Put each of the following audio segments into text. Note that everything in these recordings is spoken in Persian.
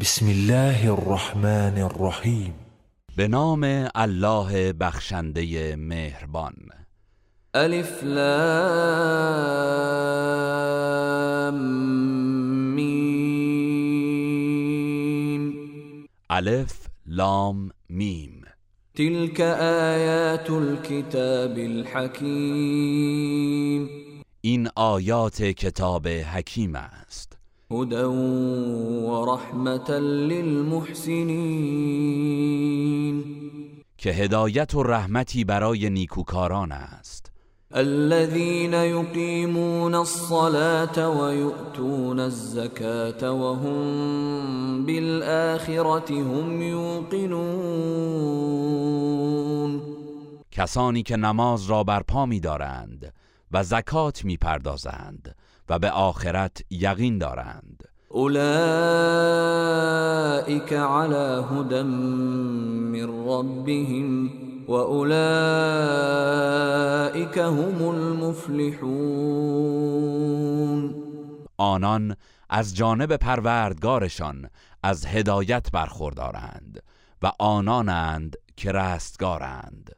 بسم الله الرحمن الرحیم به نام الله بخشنده مهربان. الف لام میم. الف لام میم. تلك آیات الكتاب الحکیم. این آیات کتاب حکیم است. هدى ورحمة للمحسنين. که هدایت و رحمتی برای نیکوکاران است. الذين يقيمون الصلاة ويؤتون الزكاة وهم بالآخرة هم يوقنون. کسانی که نماز را برپا می دارند و زکات می پردازند و به آخرت یقین دارند. اولئك على هدى من ربهم واولئك هم المفلحون. آنان از جانب پروردگارشان از هدایت برخوردارند و آنانند که رستگارند.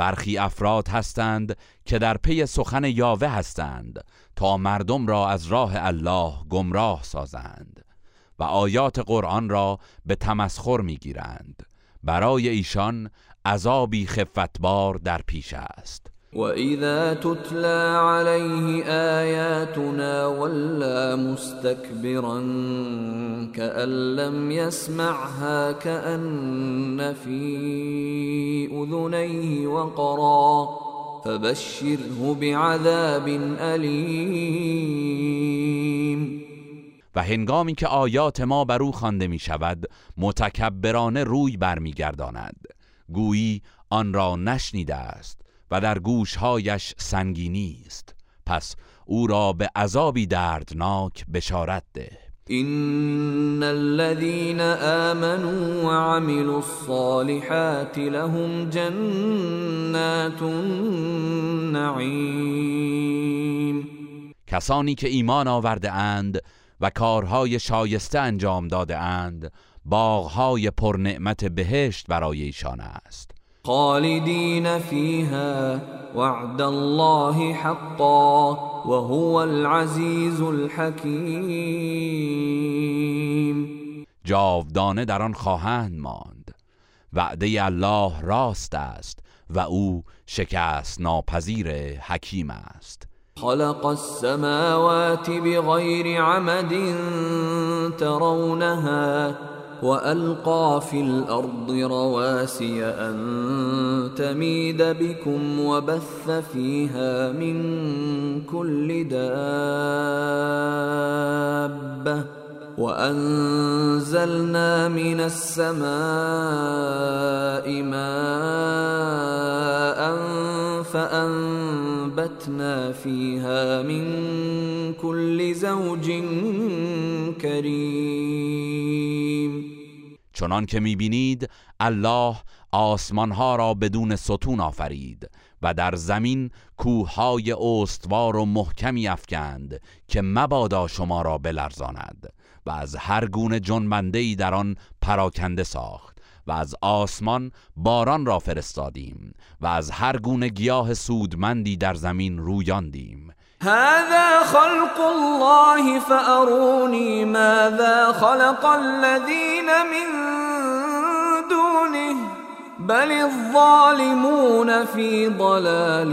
برخی افراد هستند که در پی سخن یاوه هستند تا مردم را از راه الله گمراه سازند و آیات قرآن را به تمسخر می‌گیرند. برای ایشان عذابی خفتبار در پیش است. وَإِذَا تُتْلَى عَلَيْهِ آيَاتُنَا وَلَّى مُسْتَكْبِرًا كَأَن لَّمْ يَسْمَعْهَا كَأَنَّ فِي أُذُنَيْهِ وَقْرًا فَبَشِّرْهُ بِعَذَابٍ أَلِيمٍ و هنگامی که آیات ما بر او خوانده می شود متکبرانه روی برمیگرداند. گویی آن را نشنیده است. و در گوشهایش سنگینی است پس او را به عذابی دردناک بشارت ده. إن الذين آمنوا وعملوا الصالحات لهم جنات النعيم کسانی که ایمان آورده اند و کارهای شایسته انجام داده اند باغهای پرنعمت بهشت برای ایشان است. خالدين فيها وعد الله حقا وهو العزيز الحكيم. جاودانه در آن خواهند ماند. وعده الله راست است و او شکست ناپذیر حکیم است. خلق السماوات بغير عمد ترونها وألقى في الأرض رواسي أن تميد بكم وبث فيها من كل دابة وأنزلنا من السماء ماء فأنبتنا فيها من كل زوج كريم. چنان که می‌بینید الله آسمانها را بدون ستون آفرید و در زمین کوههای استوار و محکمی افکند که مبادا شما را بلرزاند و از هر گونه جنبندهای در آن پراکنده ساخت و از آسمان باران را فرستادیم و از هر گونه گیاه سودمندی در زمین رویاندیم هذا خلق الله فأروني ماذا خلق الذين من دونه بل الظالمون في ضلال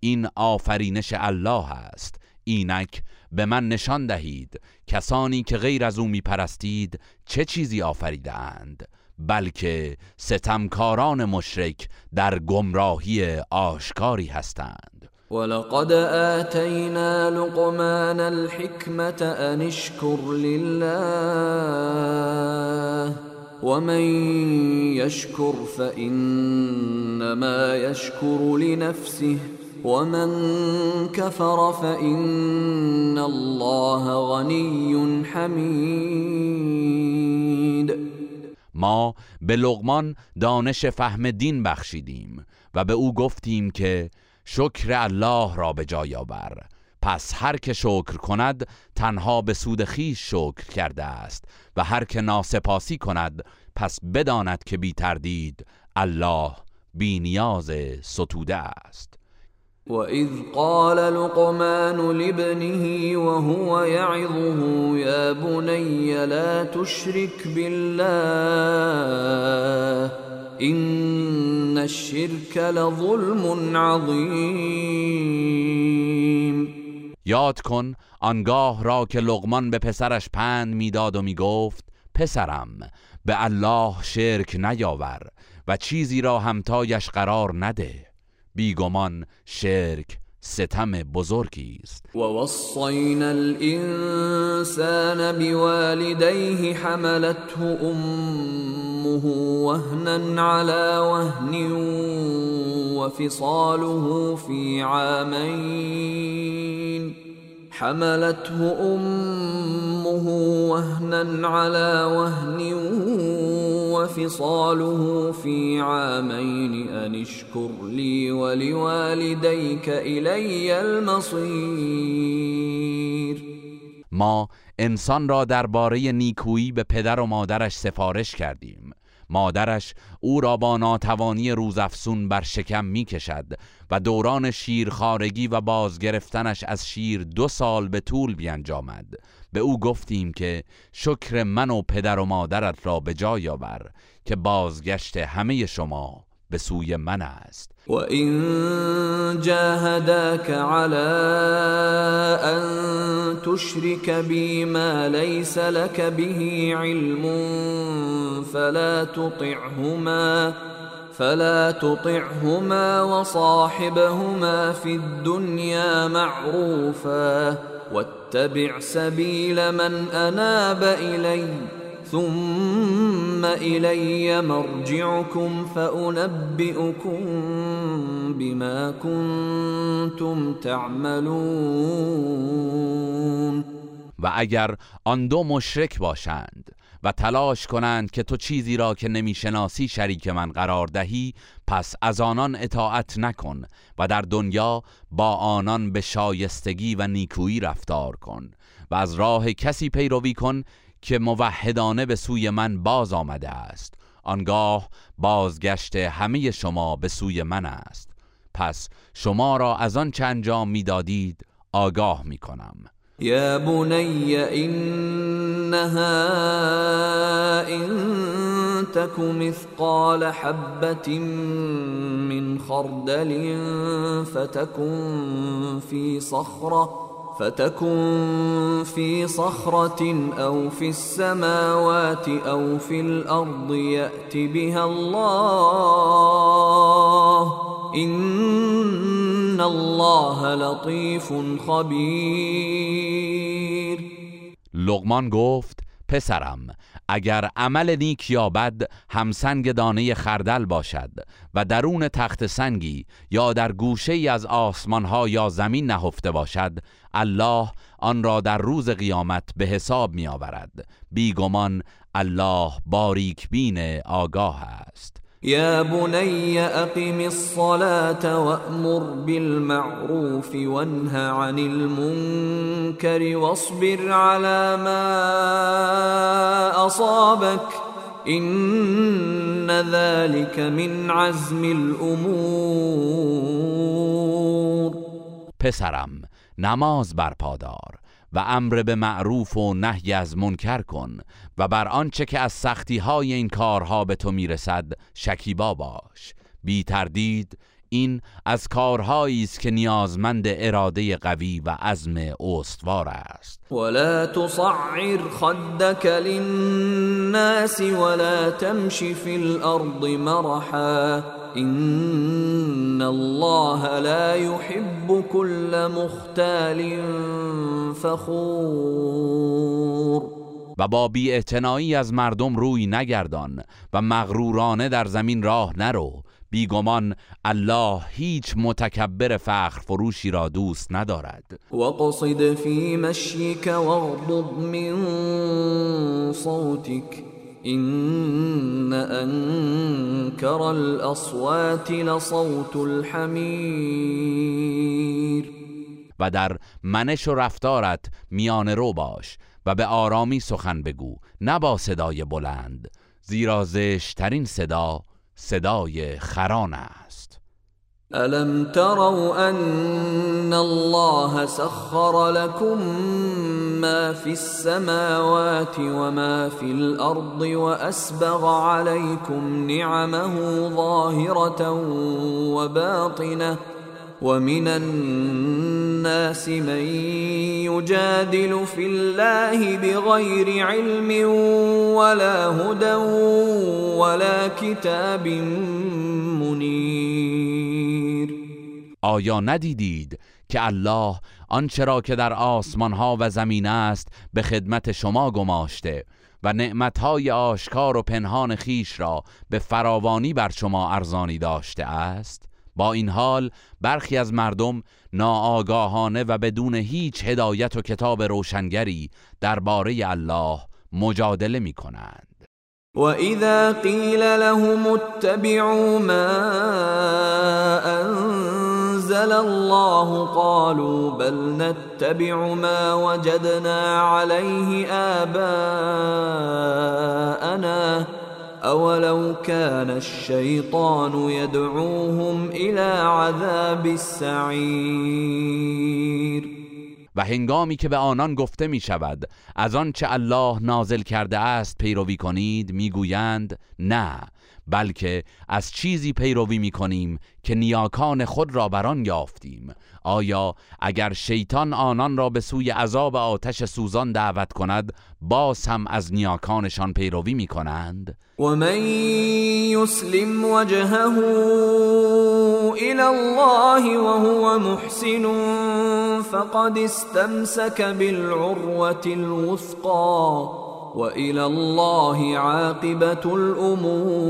این آفرینش الله است. اینک به من نشان دهید. کسانی که غیر از او میپرستید چه چیزی آفریده اند؟ بلکه ستمکاران مشرک در گمراهی آشکاری هستند. ولقد آتينا لقمان الحكمة أن اشكر لله ومن يشكر فإنما يشكر لنفسه ومن كفر فإن الله غني حمید. ما به لغمان دانش فهم دین بخشیدیم و به او گفتیم که شکر الله را به جای آور. پس هر که شکر کند تنها به سود خیش شکر کرده است و هر که ناسپاسی کند پس بداند که بی تردید الله بی نیاز ستوده است. وإذ قال لقمان لابنه وهو يعظه يا بني لا تشرك بالله إن الشرك لظلم عظيم. یاد کن آنگاه را که لغمان به پسرش پند می‌داد و می‌گفت پسرم به الله شرک نیاور و چیزی را همتایش قرار نده. بیگمان شرک ستم بزرگی است. و وصینا الإنسان بوالديه حملته أمه وهنا على وهن وفصاله في عامين. حملته أمه وهنا على وهن وفصاله في عامين أن اشكر لي ولوالديك إلي المصير. ما انسان را درباره نیکویی به پدر و مادرش سفارش کردیم. مادرش او را با ناتوانی روزافسون بر شکم می کشد و دوران شیرخارگی و بازگرفتنش از شیر دو سال به طول بیانجامد. به او گفتیم که شکر من و پدر و مادرت را به جای آور که بازگشت همه شما به سوی من است. و این جاهداك على ان تشرك بی ما ليس لك به علم فلا تطعهما فلا تطعهما وصاحبهما في الدنيا معروفا واتبع سبيل من اناب الي. ثم الي مرجعكم فانبئكم بما كنتم تعملون و اگر آن دو مشرک باشند و تلاش کنند که تو چیزی را که نمی‌شناسی شریک من قرار دهی پس از آنان اطاعت نکن و در دنیا با آنان به شایستگی و نیکویی رفتار کن و از راه کسی پیروی کن که موحدانه به سوی من باز آمده است. آنگاه بازگشت همه شما به سوی من است. پس شما را از آن چه انجام می‌دادید آگاه می کنم يا بني إنها إن تك مثقال حبة من خردل فتكن في صخرة فتكن في صخرة أو في السماوات أو في الأرض يأت بها الله. إن الله لطيف خبير. لغمان گفت پسرم اگر عمل نیک یا بد همسنگ دانه خردل باشد و درون تخت سنگی یا در گوشه ای از آسمان ها یا زمین نهفته باشد الله آن را در روز قیامت به حساب می آورد بیگمان الله باریک بین آگاه است. يا بني أقم الصلاة وأمر بالمعروف وانه عن المنكر واصبر على ما أصابك. إن ذلك من عزم الأمور. پسرم نماز برپادار و امر به معروف و نهی از منکر کن و بر آنچه که از سختی های این کارها به تو می‌رسد شکیبا باش. بی تردید این از کارهایی است که نیازمند اراده قوی و عزم استوار است. ولا تصعر خدك للناس ولا تمشي في الارض مرحا ان الله لا يحب كل مختال فخور. و با بی از مردم روی نگردان و مغرورانه در زمین راه نرو بیگمان الله هیچ متکبر فخر فروشی را دوست ندارد. وقصد فی مشیک واغضض من صوتک این انکر الاصوات لصوت الحمیر. و در منش و رفتارت میان رو باش و به آرامی سخن بگو نه با صدای بلند زیرا زشترین صدا صدای خران است. ألم تروا أن الله سخر لكم ما في السماوات وما في الأرض وأسبغ عليكم نعمه ظاهرة وباطنة ومن الناس من يجادل في الله بغير علم ولا هدى ولا كتاب منیر آیا ندیدید که الله آنچه را که در آسمان ها و زمین است به خدمت شما گماشته و نعمتهای آشکار و پنهان خیش را به فراوانی بر شما ارزانی داشته است؟ با این حال برخی از مردم ناآگاهانه و بدون هیچ هدایت و کتاب روشنگری درباره الله مجادله می کنند و اذا قیل لهم اتبعوا ما انزل الله قالوا بل نتبع ما وجدنا عليه آباءنا اولو كان الشیطان يدعوهم الى عذاب السعیر و هنگامی که به آنان گفته می شود از آنچه الله نازل کرده است پیروی کنید می‌گویند نه. بلکه از چیزی پیروی می کنیم که نیاکان خود را بر آن یافتیم. آیا اگر شیطان آنان را به سوی عذاب آتش سوزان دعوت کند باز هم از نیاکانشان پیروی می کنند؟ و من یسلم وجهه الى الله وهو محسن فقد استمسك بالعروة الوثقى والى الله عاقبت الامور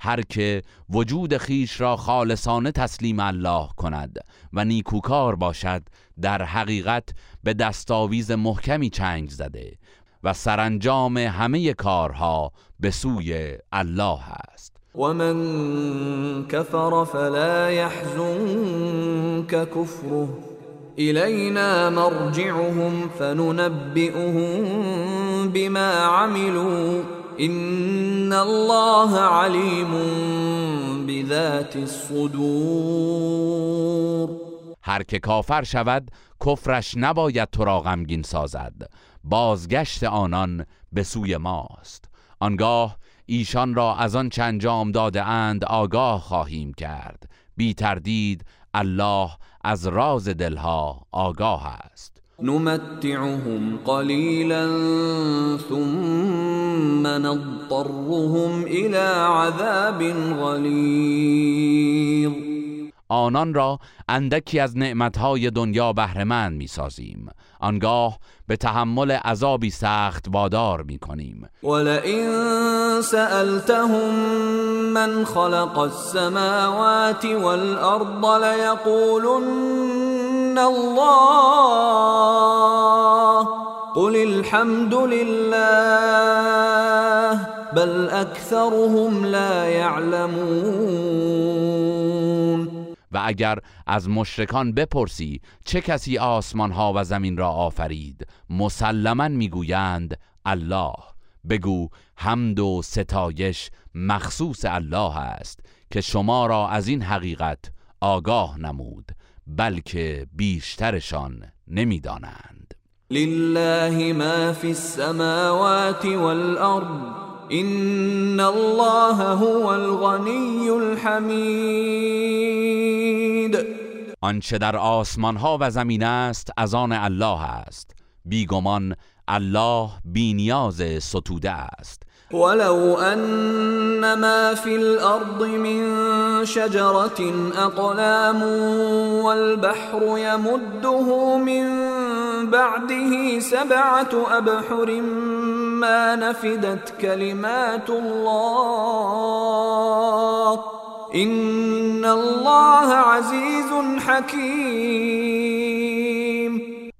هر که وجود خیش را خالصانه تسلیم الله کند و نیکوکار باشد در حقیقت به دستاویز محکمی چنگ زده و سرانجام همه کارها به سوی الله است. ومن كفر فلا يحزنك كفره. إلينا مرجعهم فننبئهم بما عملوا. إن الله عليم بذات الصدور. هر که کافر شود کفرش نباید تو را غمگین سازد. بازگشت آنان به سوی ماست. آنگاه ایشان را از آن چند انجام داده اند آگاه خواهیم کرد. بی تردید الله از راز دلها آگاه است. نمتعهم قلیلا ثم نضطرهم الى عذاب غلیظ. آنان را اندکی از نعمتهای دنیا بهرهمند می‌سازیم. آنگاه به تحمل عذابی سخت وادار می‌کنیم. ولئن سألتهم من خلق السماوات والارض ليقولن الله. قل الحمد لله بل اكثرهم لا يعلمون. و اگر از مشرکان بپرسی چه کسی آسمان ها و زمین را آفرید؟ مسلما می‌گویند الله. بگو حمد و ستایش مخصوص الله است که شما را از این حقیقت آگاه نمود بلکه بیشترشان نمی‌دانند. لله ما فی السماوات والارض ان الله هو الغنی الحمید آنچه در آسمان ها و زمین است از آن الله است. بیگمان الله بینیاز ستوده است. ولو ان ما في الارض من شجره اقلام والبحر يمده من بعده سبعة أبحر ما نفدت كلمات الله. إن الله عزيز حكيم.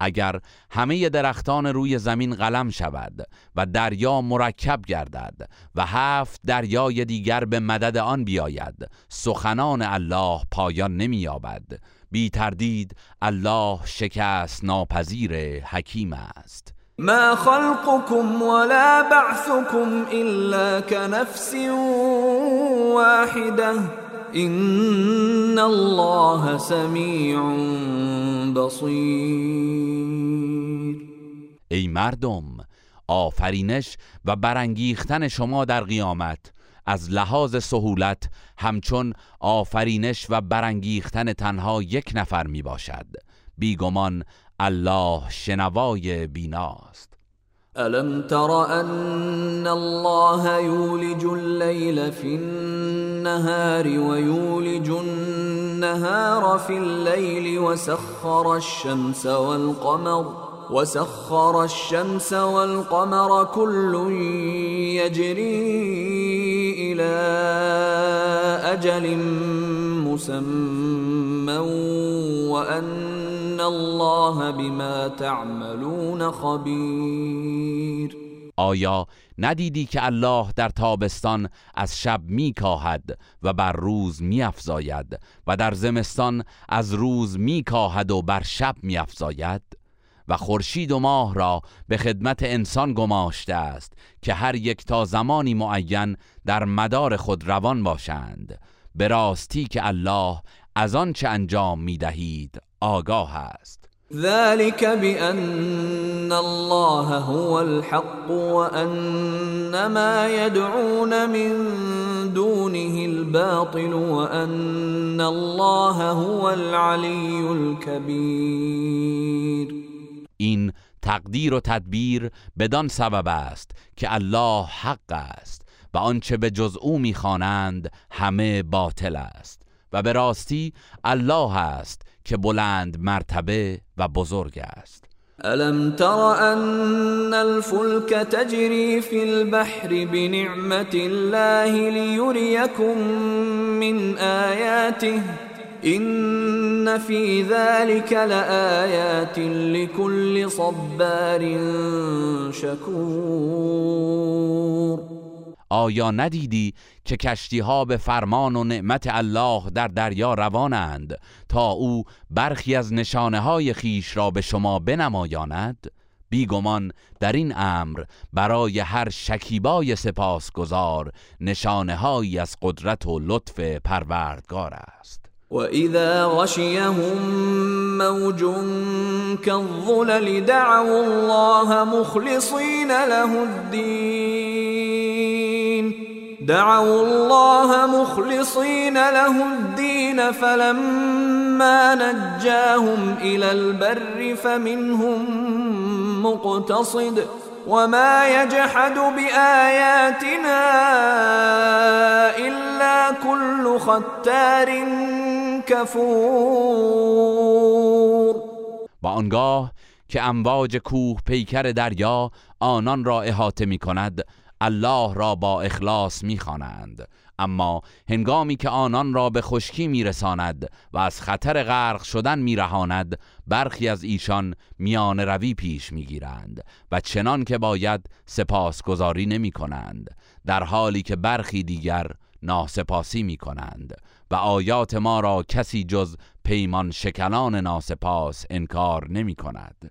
اگر همه درختان روی زمین قلم شود و دریا مرکب گردد و هفت دریای دیگر به مدد آن بیاید سخنان الله پایان نمییابد. بی تردید الله شکست ناپذیر حکیم است. ما خلقكم ولا بعثكم إلا كنفس واحده این الله سمیع بصیر ای مردم آفرینش و برانگیختن شما در قیامت. از لحاظ سهولت همچون آفرینش و برانگیختن تنها یک نفر می باشد بیگمان الله شنوای بیناست. ألم تر أن الله يولج الليل في النهار ويولج النهار في الليل وسخر الشمس والقمر وسخر الشمس والقمر كل يجري إلى أجل مسمى وأن الله بما تعملون خبير. آیا ندیدی که الله در تابستان از شب میکاهد و بر روز میافزاید و در زمستان از روز میکاهد و بر شب میافزاید؟ و خورشید و ماه را به خدمت انسان گماشته است که هر یک تا زمانی معین در مدار خود روان باشند. به راستی که الله از آن چه انجام می‌دهید آگاه است. ذلك بأن الله هو الحق وأن ما يدعون من دونه الباطل وأن الله هو العلي الكبير. این تقدیر و تدبیر بدان سبب است که الله حق است و آنچه به جز او می‌خوانند همه باطل است و به راستی الله است که بلند مرتبه و بزرگ است. الم تر ان الفلك تجري في البحر بنعمت الله ليريكم من آياته این فی ذلك لآیات لكل صبار شکور. آیا ندیدی که کشتی ها به فرمان و نعمت الله در دریا روانند تا او برخی از نشانه های خیش را به شما بنمایاند؟ بیگمان در این امر برای هر شکیبای سپاسگزار نشانه هایی از قدرت و لطف پروردگار است. وإذا غشيهم موج كالظلل دعوا الله مخلصين له الدين. دعوا الله مخلصين له الدين فلما نجاهم إلى البر فمنهم مقتصد وما يجحد بآياتنا إلا كل ختار کفور و آنگاه که امواج کوه پیکر دریا آنان را احاطه می کند الله را با اخلاص می خوانند. اما هنگامی که آنان را به خشکی میرساند و از خطر غرق شدن میرهاند برخی از ایشان میان روی پیش می‌گیرند و چنان که باید سپاسگزاری نمی کنند در حالی که برخی دیگر ناسپاسی می کنند و آیات ما را کسی جز پیمان شکنان ناسپاس انکار نمی کند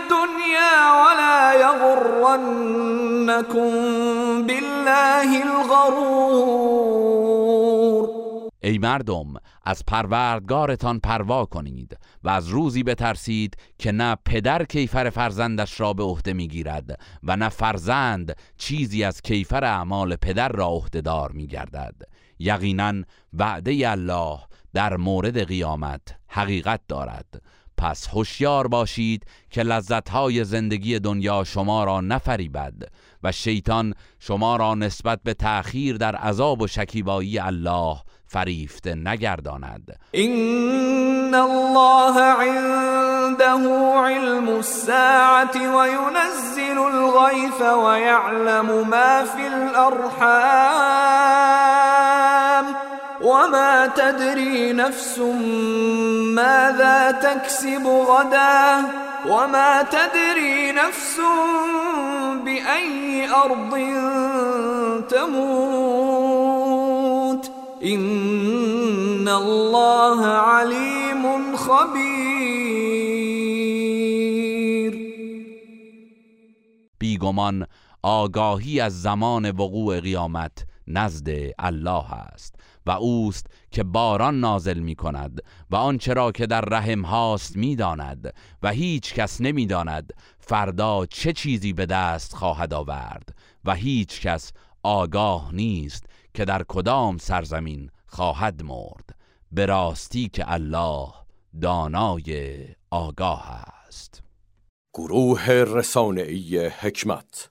ولا يغرنكم بالله الغرور. ای مردم از پروردگارتان پروا کنید و از روزی بترسید که نه پدر کیفر فرزندش را به عهده می‌گیرد و نه فرزند چیزی از کیفر اعمال پدر را عهدهدار میگردد. یقینا وعده الله در مورد قیامت حقیقت دارد. پس هوشیار باشید که لذتهای زندگی دنیا شما را نفریبد و شیطان شما را نسبت به تأخیر در عذاب و شکیبایی الله فریفته نگرداند. این الله عنده علم الساعة وينزل الغيث ويعلم ما في الأرحام. وما تدري نفس ماذا تكسب غدا وما تدري نفس بأي أرض تموت إن الله عليم خبير بیگمان آگاهی از زمان وقوع قیامت نزد الله است. و اوست که باران نازل می کند و آنچه را که در رحم هاست می داند و هیچ کس نمی داند فردا چه چیزی به دست خواهد آورد و هیچ کس آگاه نیست که در کدام سرزمین خواهد مرد به راستی که الله دانای آگاه است. گروه رسانه‌ای حکمت